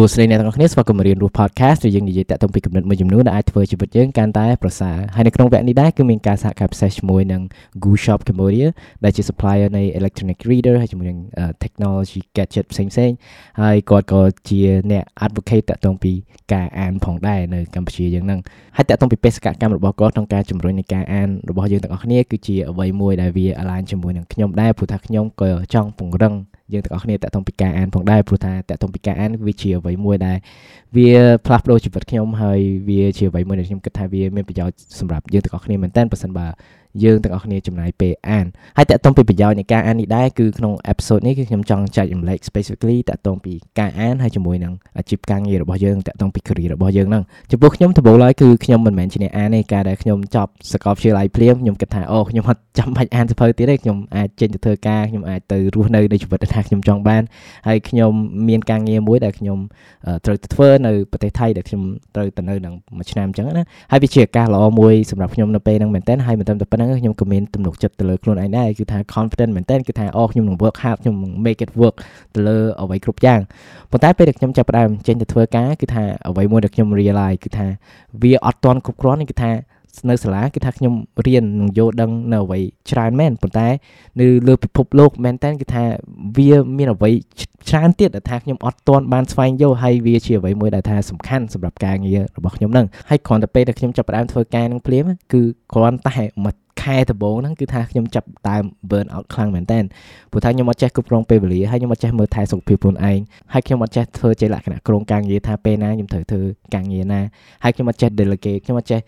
ួស្តីអ្នកទាំងអស់គ្នាស្វាគមន៍មករៀនរស់ podcast ដែលយើងនិយាយតាក់ទងពីគំនិតមួយចំនួនដែលអាចធ្វើជីវិតយើងកាន់តែប្រសើរហើយនៅក្នុងវគ្គនេះដែរគឺមានការសហការពិសេសជាមួយនឹង Goo Shop Cambodia ដែលជា supplier នៃ electronic reader ហើយជាមួយនឹង technology gadget ផ្សេងផ្សេងហើយគាត់ក៏ជាអ្នក advocate តាក់ទងពីការអានផងដែរនៅកម្ពុជាយើងហ្នឹងហើយតាក់ទងពីបេសកកម្មរបស់គាត់ក្នុងការជំរុញនៃការអានរបស់យើងទាំងអស់គ្នាគឺជាអ្វីមួយដែលវា align ជាមួយនឹងខ្ញុំដែរព្រោះថាខ្ញុំក៏ចង់ពង្រឹងយើងទាំងអស់គ្នាតាក់ទងពីការអានផងដែរព្រោះថាតាក់ទងពីការអានវាជាអ្វីមួយដែលវាផ្លាស់ប្ដូរជីវិតខ្ញុំហើយវាជាអ្វីមួយដែលខ្ញុំគិតថាវាមានប្រយោជន៍សម្រាប់យើងទាំងអស់គ្នាមែនតើប្រសិនបើ យើងទាំងអស់គ្នាចំណាយពេលអានហើយតកតងពីប្រយោជន៍នៃការអាននេះដែរគឺក្នុង episode នេះគឺខ្ញុំចង់ចែករំលែក specifically តកតងពីការអានហើយជាមួយនឹងអាជីពការងាររបស់យើងតកតងពី career របស់យើងហ្នឹងចំពោះខ្ញុំដំបូងឡើយគឺខ្ញុំមិនមែនជាអ្នកអានទេការដែលខ្ញុំចប់សាកលវិទ្យាល័យភ្លាមខ្ញុំគិតថាអូខ្ញុំអត់ចាំបាច់អានសៀវភៅទៀតទេខ្ញុំអាចចេញទៅធ្វើការខ្ញុំអាចទៅរស់នៅនៃជីវិតដែលខ្ញុំចង់បានហើយខ្ញុំមានការងារមួយដែលខ្ញុំត្រូវទៅធ្វើនៅប្រទេសថៃដែលខ្ញុំត្រូវទៅនៅនឹងមួយឆ្នាំអញ្ចឹងណាហើយវាជាឱកាសល្អមួយសម្រាប់ខ្ញុំនៅពេលហ្នឹងមែនតើហើយមិនត្រឹមតែប៉ុណ្្នឹងខ្ញុំក៏មានទំនុកចិត្តទៅលើខ្លួនឯងដែរគឺថា confident មែនតើគឺថាអូខ្ញុំនឹង work hard ខ្ញុំនឹង make it work ទៅលើអ្វីគ្រប់យ៉ាងប៉ុន្តែពេលដែលខ្ញុំចាប់ផ្ដើមចេញទៅធ្វើការគឺថាអ្វីមួយដែលខ្ញុំ realize គឺថាវាអត់ទាន់គ្រប់គ្រាន់គឺថានៅសាលាគឺថាខ្ញុំរៀននឹងយល់ដឹងនៅអ្វីច្រើនមែនប៉ុន្តែនៅលើពិភពលោកមែនតើគឺថាវាមានអ្វីច្រើនទៀតដែលថាខ្ញុំអត់ទាន់បានស្វែងយល់ហើយវាជាអ្វីមួយដែលថាសំខាន់សម្រាប់ការងាររបស់ខ្ញុំហ្នឹងហើយគ្រាន់តែពេលដែលខ្ញុំចាប់ផ្ដើមធ្វើការនឹងភ្លាមគឺគ្រាន់តែមួយ ខែដំបូងហ្នឹងគឺថាខ្ញុំចាប់ដើម burn out ខ្លាំងមែនតើព្រោះថាខ្ញុំអត់ចេះគ្រប់គ្រងពេលវេលាហើយខ្ញុំអត់ចេះមើលថែសុខភាពខ្លួនឯងហើយខ្ញុំអត់ចេះធ្វើជាលក្ខណៈក្រុងការងារថាពេលណាខ្ញុំត្រូវធ្វើការងារណាហើយខ្ញុំអត់ចេះ delegate ខ្ញុំអត់ចេះ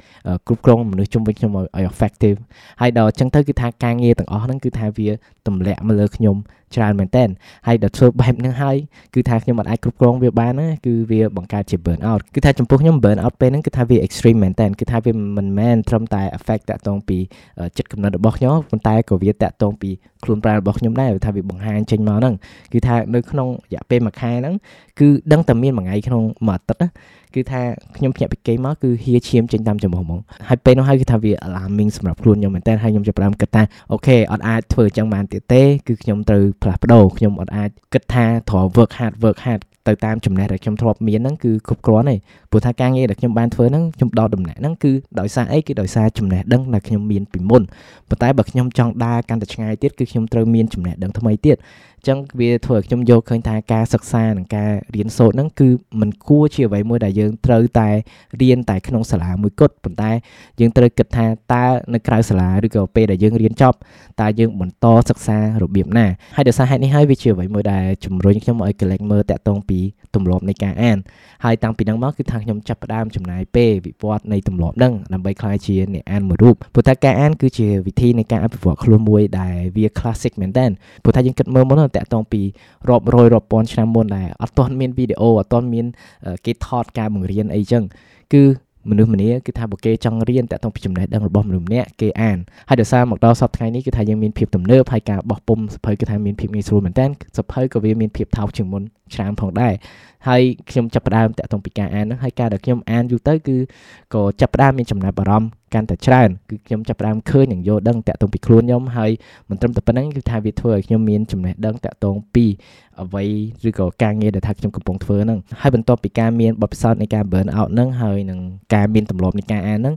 គ្រប់គ្រងមនុស្សជុំវិញខ្ញុំឲ្យ effective ហើយដល់អញ្ចឹងទៅគឺថាការងារទាំងអស់ហ្នឹងគឺថាវា ទម្លាក់មកលើខ្ញុំច្រើនមែនតើហើយដល់ធ្វើបែបហ្នឹងហើយគឺថាខ្ញុំមិនអាចគ្រប់គ្រងវាបានណាគឺវាបង្កើតជា burn out គឺថាចំពោះខ្ញុំ burn out ពេលហ្នឹងគឺថាវា extreme មែនតើគឺថាវាមិនមែនត្រឹមតែ affect តាក់ទងពីចិត្តកំណត់របស់ខ្ញុំប៉ុន្តែក៏វាតាក់ទងពីខ្លួនប្រាណរបស់ខ្ញុំដែរថាវាបង្ហាញចេញមកហ្នឹងគឺថានៅក្នុងរយៈពេលមួយខែហ្នឹងគឺដឹងតែមានមួយថ្ងៃក្នុងមួយអាទិត្យណាគឺថាខ្ញុំភ្ញាក់ពីគេមកគឺហៀឈាមចេញតាមច្រមុះហ្មងហើយពេលនោះហើយគឺថាវា alarming សម្រាប់ខ្លួនខ្ញុំមែនតើហើយខ្ញុំចាប់ផ្ដើមគិតថាអូខេអត់អាចធ្វើអញ្ចឹងបានទៀតទេគឺខ្ញុំត្រូវផ្លាស់ប្ដូរខ្ញុំអត់អាចគិតថាត្រូវ work hard work hard ទៅតាមចំណេះដែលខ្ញុំធ្លាប់មានហ្នឹងគឺគ្រប់គ្រាន់ទេព្រោះថាការងារដែលខ្ញុំបានធ្វើហ្នឹងខ្ញុំដោតដំណាក់ហ្នឹងគឺដោយសារអីគឺដោយសារចំណេះដឹងដែលខ្ញុំមានពីមុនប៉ុន្តែបើខ្ញុំចង់ដើរកាន់តែឆ្ងាយទៀតគឺខ្ញុំត្រូវមានចំណេះដឹងថ្មីទៀតអញ្ចឹងវាធ្វើឲ្យខ្ញុំយកឃើញថាការសិក្សានិងការរៀនសូត្រហ្នឹងគឺมันគួរជាអ្វីមួយដែលយើងត្រូវតែរៀនតែក្នុងសាលាមួយគត់ប៉ុន្តែយើងត្រូវគិតថាតើនៅក្រៅសាលាឬក៏ពេលដែលយើងរៀនចប់តើយើងបន្តសិក្សារបៀបណាហើយដោយសារហេតុនេះហើយវាជាអ្វីមួយដែលជំរុញខ្ញុំឲ្យកលែងមើលតាក់ទងពីទម្លាប់នៃការអានហើយតាំងពីហ្នឹងមកគឺថាខ្ញុំចាប់ផ្ដើមចំណាយពេលវិវត្តនៃទម្លាប់ហ្នឹងដើម្បីក្លាយជាអ្នកអានមួយរូបព្រោះតែការអានគឺជាវិធីនៃការអភិវឌ្ឍខ្លួនមួយដែលវា classic មែនតើព្រោះថាយើងគិតមើលមុនតាក់ទងពីរាប់រយរាប់ពាន់ឆ្នាំមុនដែរអត់ទាន់មានវីដេអូអត់ទាន់មានគេថតការបង្រៀនអីចឹងគឺ មនុស្សម្នាគឺថាបើគេចង់រៀនតាក់ទងពីចំណេះដឹងរបស់មនុស្សម្នាក់គេអានហើយដោយសារមកដល់សប្តាហ៍នេះគឺថាយើងមានភាពទំនើបហើយការបោះពុំសភៅគឺថាមានភាពងាយស្រួលមែនតើសភៅក៏វាមានភាពថោកជាងមុនច្រើនផងដែរហើយខ្ញុំចាប់ផ្ដើមតាក់ទងពីការអានហ្នឹងហើយការដែលខ្ញុំអានយូរទៅគឺក៏ចាប់ផ្ដើមមានចំណាប់អារម្មណ៍កាន់តែច្រើនគឺខ្ញុំចាប់ផ្ដើមឃើញនិងយល់ដឹងតាក់ទងពីខ្លួនខ្ញុំហើយមិនត្រឹមតែប៉ុណ្្នឹងគឺថាវាធ្វើឲ្យខ្ញុំមានចំណេះដឹងតាក់ទងពីអ្វីឬក៏ការងារដែលថាខ្ញុំកំពុងធ្វើហ្នឹងហើយបន្ទាប់ពីការមានបទពិសោធន៍នៃការ burn out ហ្នឹងហើយនឹងការមានទម្លាប់នៃការអានហ្នឹង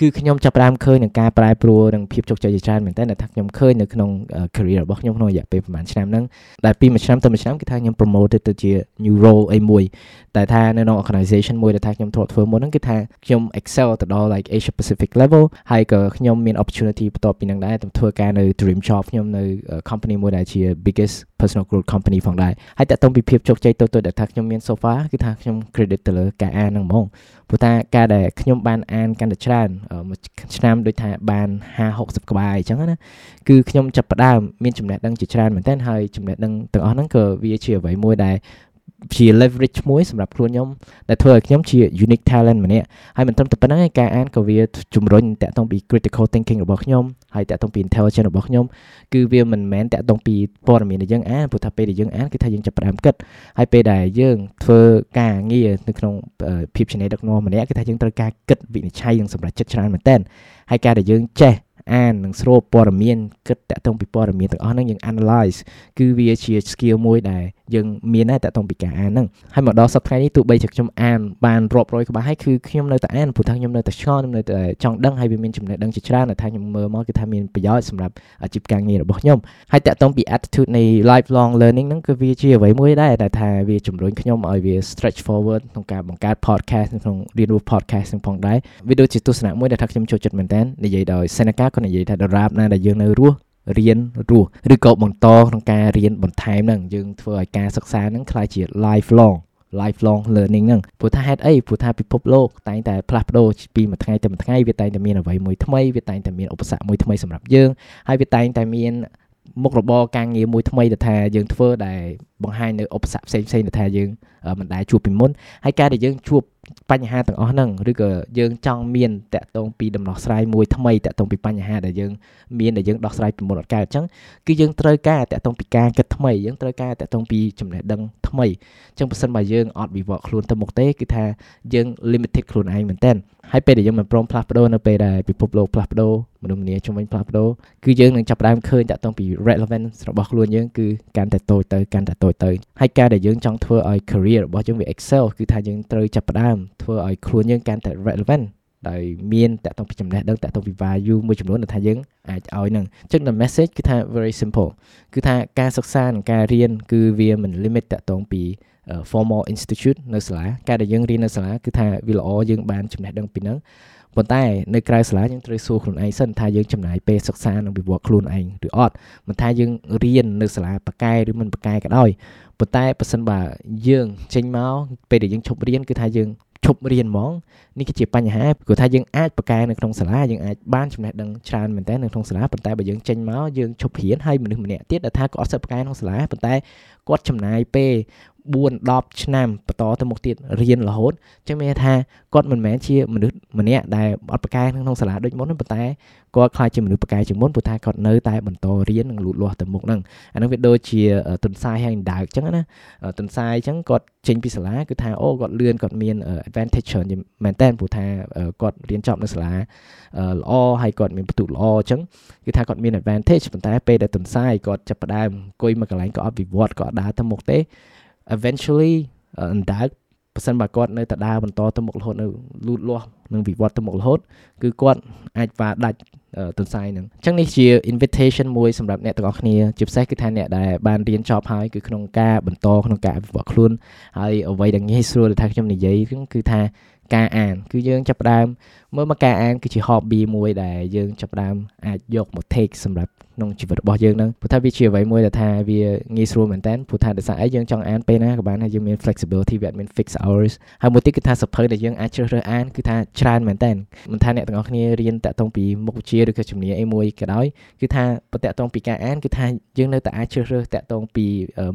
គឺខ្ញុំចាប់ផ្ដើមឃើញនឹងការប្រែប្រួលនិងភាពជោគជ័យជាច្រើនមែនតើថាខ្ញុំឃើញនៅក្នុង career របស់ខ្ញុំក្នុងរយៈពេលប្រហែលឆ្នាំហ្នឹងដែលពីមួយឆ្នាំទៅមួយឆ្នាំគឺថាខ្ញុំ promoted ទៅជា new role អីមួយតែថានៅក្នុង organization មួយដែលថាខ្ញុំធ្លាប់ធ្វើមុនហ្នឹងគឺថាខ្ញុំ excel ទៅដល់ like Asia Pacific level ហើយក៏ខ្ញុំមាន opportunity បន្ទាប់ពីហ្នឹងដែរទៅធ្វើការនៅ dream job ខ្ញុំនៅ company មួយដែលជា biggest personal growth company ផងដែរហើយតើតើពីភាពជោគជ័យតូចៗដែលថាខ្ញុំមាន so far គឺថាខ្ញុំ credit ទៅលើការអានហ្នឹងហ្មងព្រោះថាការដែលខ្ញុំបានអានកាន់តែច្រើនមួយឆ្នាំដូចថាបាន50 60ក្បាលអញ្ចឹងណាគឺខ្ញុំចាប់ផ្ដើមមានចំណេះដឹងជាច្រើនមែនទែនហើយចំណេះដឹងទាំងអស់ហ្នឹងក៏វាជាអ្វីមួយដែល ជា leverage មួយសម្រាប់ខ្លួនខ្ញុំដែលធ្វើឲ្យខ្ញុំជា unique talent ម្នាក់ហើយមិនត្រឹមតែប៉ុណ្្នឹងឯងការអានក៏វាជំរុញតាក់ទងពី critical thinking របស់ខ្ញុំហើយតាក់ទងពី intelligence របស់ខ្ញុំគឺវាមិនមែនតាក់ទងពីព័ត៌មានដែលយើងអានព្រោះថាពេលដែលយើងអានគឺថាយើងចាប់ផ្ដើមគិតហើយពេលដែលយើងធ្វើការងារនៅក្នុងភាពជាអ្នកដឹកនាំម្នាក់គឺថាយើងត្រូវការគិតវិនិច្ឆ័យនិងសម្រេចចិត្តច្រើនមែនទែនហើយការដែលយើងចេះអាននិងស្រូបព័ត៌មានគិតតាក់ទងពីព័ត៌មានទាំងអស់ហ្នឹងយើង analyze គឺវាជា skill មួយដែលយើងមានដែរតកតងពីការអានហ្នឹងហើយមកដល់សប្តាហ៍នេះទោះបីជាខ្ញុំអានបានរាប់រយក្បាលហើយគឺខ្ញុំនៅតែអានព្រោះថាខ្ញុំនៅតែឆ្ងល់ខ្ញុំនៅតែចង់ដឹងហើយវាមានចំណេះដឹងជាច្រើនដែលថាខ្ញុំមើលមកគឺថាមានប្រយោជន៍សម្រាប់អាជីពការងាររបស់ខ្ញុំហើយតកតងពី attitude នៃ lifelong learning ហ្នឹងគឺវាជាអ្វីមួយដែរដែលថាវាជំរុញខ្ញុំឲ្យវា stretch forward ក្នុងការបង្កើត podcast ក្នុងរៀនរស់ podcast នឹងផងដែរវាដូចជាទស្សនៈមួយដែលថាខ្ញុំចូលចិត្តមែនតើនិយាយដោយ Seneca ក៏និយាយថាដរាបណាដែលយើងនៅរស់ រៀនរស់ឬក៏បន្តក្នុងការរៀនបន្ថែមហ្នឹងយើងធ្វើឲ្យការសិក្សាហ្នឹងក្លាយជា lifelong lifelong learning ហ្នឹងព្រោះថាហេតុអីព្រោះថាពិភពលោកតែងតែផ្លាស់ប្ដូរពីមួយថ្ងៃទៅមួយថ្ងៃវាតែងតែមានអ្វីមួយថ្មីវាតែងតែមានឧបសគ្គមួយថ្មីសម្រាប់យើងហើយវាតែងតែមានមុខរបរការងារមួយថ្មីដែលថាយើងធ្វើដែលបង្ហាញនៅឧបសគ្គផ្សេងផ្សេងដែលថាយើងមិនដែលជួបពីមុនហើយការដែលយើងជួប បញ្ហាទាំងអស់ហ្នឹងឬក៏យើងចង់មានតកតងពីដំណោះស្រាយមួយថ្មីតកតងពីបញ្ហាដែលយើងមានដែលយើងដោះស្រាយពីមុនអត់កើតអញ្ចឹងគឺយើងត្រូវការតកតងពីការគិតថ្មីយើងត្រូវការតកតងពីចំណេះដឹងថ្មីអញ្ចឹងបើសិនបើយើងអត់វិវត្តខ្លួនទៅមុខទេគឺថាយើង limited ខ្លួនឯងមែនតើហើយពេលដែលយើងមិនព្រមផ្លាស់ប្ដូរនៅពេលដែលពិភពលោកផ្លាស់ប្ដូរមនុស្សម្នាជំនាញផ្លាស់ប្ដូរគឺយើងនឹងចាប់ផ្ដើមឃើញតកតងពី relevance របស់ខ្លួនយើងគឺកាន់តែតូចទៅកាន់តែតូចទៅហើយការដែលយើងចង់ធ្វើឲ្យ career របស់យើងវា excel គឺថាយើងត្រូវចាប់ផ្ដើមធ្វើឲ្យខ្លួនយើងកាន់តែ relevant ដោយមានតកតងពីចំណេះដឹងតកតងពី value មួយចំនួនដែលថាយើងអាចឲ្យនឹងអញ្ចឹង the message គឺថា very simple គឺថាការសិក្សានិងការរៀនគឺវាមិន limit តកតងពី formal institute នៅសាលាការដែលយើងរៀននៅសាលាគឺថាវាល្អយើងបានចំណេះដឹងពីនឹង ប៉ុន្តែនៅក្រៅសាលាយើងត្រូវសួរខ្លួនឯងសិនថាយើងចំណាយពេលសិក្សានិងវិវត្តខ្លួនឯងឬអត់មិនថាយើងរៀននៅសាលាបកែឬមិនបកែក៏ដោយប៉ុន្តែបើសិនបើយើងចេញមកពេលដែលយើងឈប់រៀនគឺថាយើងឈប់រៀនហ្មងនេះគឺជាបញ្ហាព្រោះថាយើងអាចបកកែនៅក្នុងសាលាយើងអាចបានចំណេះដឹងច្រើនមែនតើនៅក្នុងសាលាប៉ុន្តែបើយើងចេញមកយើងឈប់រៀនហើយមនុស្សម្នាក់ទៀតដែលថាគាត់អត់សូវបកកែក្នុងសាលាប៉ុន្តែគាត់ចំណាយពេល 4 10ឆ្នាំបន្តទៅមុខទៀតរៀនរហូតអញ្ចឹងមានថាគាត់មិនមែនជាមនុស្សម្នាក់ដែលអត់ប្រកែក្នុងសាលាដូចមុនទេប៉ុន្តែគាត់ខ្លាចជាមនុស្សប្រកែជាងមុនព្រោះថាគាត់នៅតែបន្តរៀននិងលូតលាស់ទៅមុខហ្នឹងអាហ្នឹងវាដូចជាទុនសាយហើយដើកអញ្ចឹងណាទុនសាយអញ្ចឹងគាត់ចេញពីសាលាគឺថាអូគាត់លឿនគាត់មាន advantage ច្រើនមែនតើព្រោះថាគាត់រៀនចប់នៅសាលាល្អហើយគាត់មានបន្ទុកល្អអញ្ចឹងគឺថាគាត់មាន advantage ប៉ុន្តែពេលដែលទុនសាយគាត់ចាប់ផ្ដើមអង្គុយមកកន្លែងក៏អត់វិវត្តក៏អត់ដើរទៅមុខទេ eventually អណ្ដើកបើសិនបើគាត់នៅតែដើរបន្តទៅមុខរហូតនៅលូតលាស់និងវិវត្តទៅមុខរហូតគឺគាត់អាចវាដាច់ទន្សាយហ្នឹងអញ្ចឹងនេះជា invitation មួយសម្រាប់អ្នកទាំងអស់គ្នាជាពិសេសគឺថាអ្នកដែលបានរៀនចប់ហើយគឺក្នុងការបន្តក្នុងការអភិវឌ្ឍខ្លួនហើយអ្វីដែលងាយស្រួលដែលថាខ្ញុំនិយាយគឺថា ការអាន គឺយើងចាប់ផ្ដើមមើលមកការអានគឺជា hobby មួយដែលយើងចាប់ផ្ដើមអាចយកមក take សម្រាប់ក្នុងជីវិតរបស់យើងហ្នឹងព្រោះថាវាជាអ្វីមួយដែលថាវាងាយស្រួលមែនតើព្រោះថាដោយសារអីយើងចង់អានពេលណាក៏បានហើយយើងមាន flexibility វាអត់មាន fix hours ហើយមួយទៀតគឺថាសភៅដែលយើងអាចជ្រើសរើសអានគឺថាច្រើនមែនតើមិនថាអ្នកទាំងអស់គ្នារៀនតាក់ទងពីមុខវិជ្ជាឬក៏ជំនាញអីមួយក៏ដោយគឺថាបើតាក់ទងពីការអានគឺថាយើងនៅតែអាចជ្រើសរើសតាក់ទងពី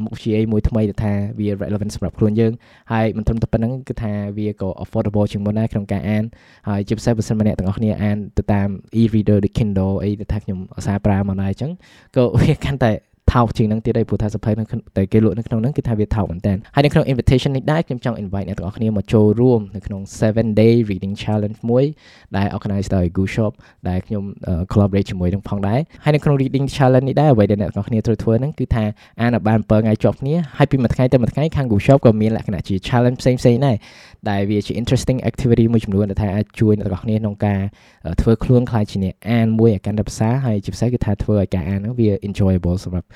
មុខវិជ្ជាអីមួយថ្មីដែលថាវា relevant សម្រាប់ខ្លួនយើងហើយមិនត្រឹមតែប៉ុណ្្នឹងគឺថាវាក៏ affordable ជាងមុនដែរក្នុងការអានហើយជាពិសេសបើសិនម្នាក់ទាំងអស់គ្នាអានទៅតាម e-reader ដូច Kindle អីដែលថាខ្ញុំឧស្សាហ៍ប្រើមកដែរអញ្ចឹងក៏វាកាន់តែ ថោកជាងនឹងទៀតហើយព្រោះថាសភៅនៅតែគេលក់នៅក្នុងហ្នឹងគឺថាវាថោកមែនតើហើយនៅក្នុង invitation នេះដែរខ្ញុំចង់ invite អ្នកទាំងអស់គ្នាមកចូលរួមនៅក្នុង7 day reading challenge មួយដែល organize ដោយ Go Shop ដែលខ្ញុំ collaborate ជាមួយនឹងផងដែរហើយនៅក្នុង reading challenge នេះដែរអ្វីដែលអ្នកទាំងអស់គ្នាត្រូវធ្វើហ្នឹងគឺថាអានឲ្យបាន7ថ្ងៃជាប់គ្នាហើយពីមួយថ្ងៃទៅមួយថ្ងៃខាង Go Shop ក៏មានលក្ខណៈជា challenge ផ្សេងៗដែរដែលវាជា interesting activity មួយចំនួនដែលថាអាចជួយអ្នកទាំងអស់គ្នាក្នុងការធ្វើខ្លួនខ្លាចជាអ្នកអានមួយឲ្យកាន់តែភាសាហើយជាពិសេសគឺថាធ្វើឲ្យការអានហ្នឹងវា enjoyable សម្រាប់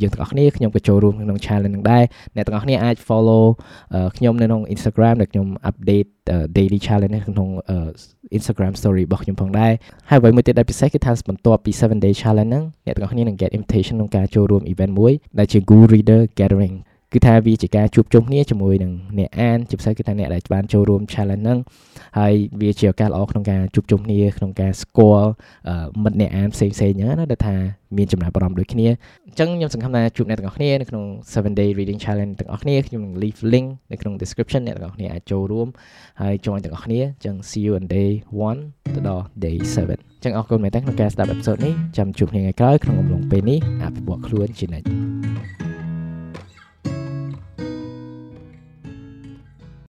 យើងទាំងអស់គ្នាខ្ញុំក៏ចូលរួមក្នុង challenge ហ្នឹងដែរអ្នកទាំងអស់គ្នាអាច follow ខ្ញុំនៅក្នុង Instagram ដែលខ្ញុំ update daily challenge ក្នុង Instagram story របស់ខ្ញុំផងដែរហើយអ្វីមួយទៀតដែលពិសេសគឺថាបន្ទាប់ពី7 day challenge ហ្នឹងអ្នកទាំងអស់គ្នានឹង get invitation ក្នុងការចូលរួម event មួយដែលជា Go Reader Gathering គឺថាវាជាការជួបជុំគ្នាជាមួយនឹងអ្នកអានជាពិសេសគឺថាអ្នកដែលបានចូលរួម challenge ហ្នឹងហើយវាជាឱកាសល្អក្នុងការជួបជុំគ្នាក្នុងការស្គាល់មិត្តអ្នកអានផ្សេងៗអញ្ចឹងណាដែលថាមានចំណាប់អារម្មណ៍ដូចគ្នាអញ្ចឹងខ្ញុំសង្ឃឹមថាជួបអ្នកទាំងអស់គ្នានៅក្នុង7 day reading challenge ទាំងអស់គ្នាខ្ញុំនឹង leave link នៅក្នុង description អ្នកទាំងអស់គ្នាអាចចូលរួមហើយ join ទាំងអស់គ្នាអញ្ចឹង see you on day 1ទៅដល់ day 7ចឹងអរគុណមែនតើក្នុងការស្ដាប់អេពីសូតនេះចាំជួបគ្នាថ្ងៃក្រោយក្នុងអំឡុងពេលនេះអភិវឌ្ឍខ្លួនជានិច្ច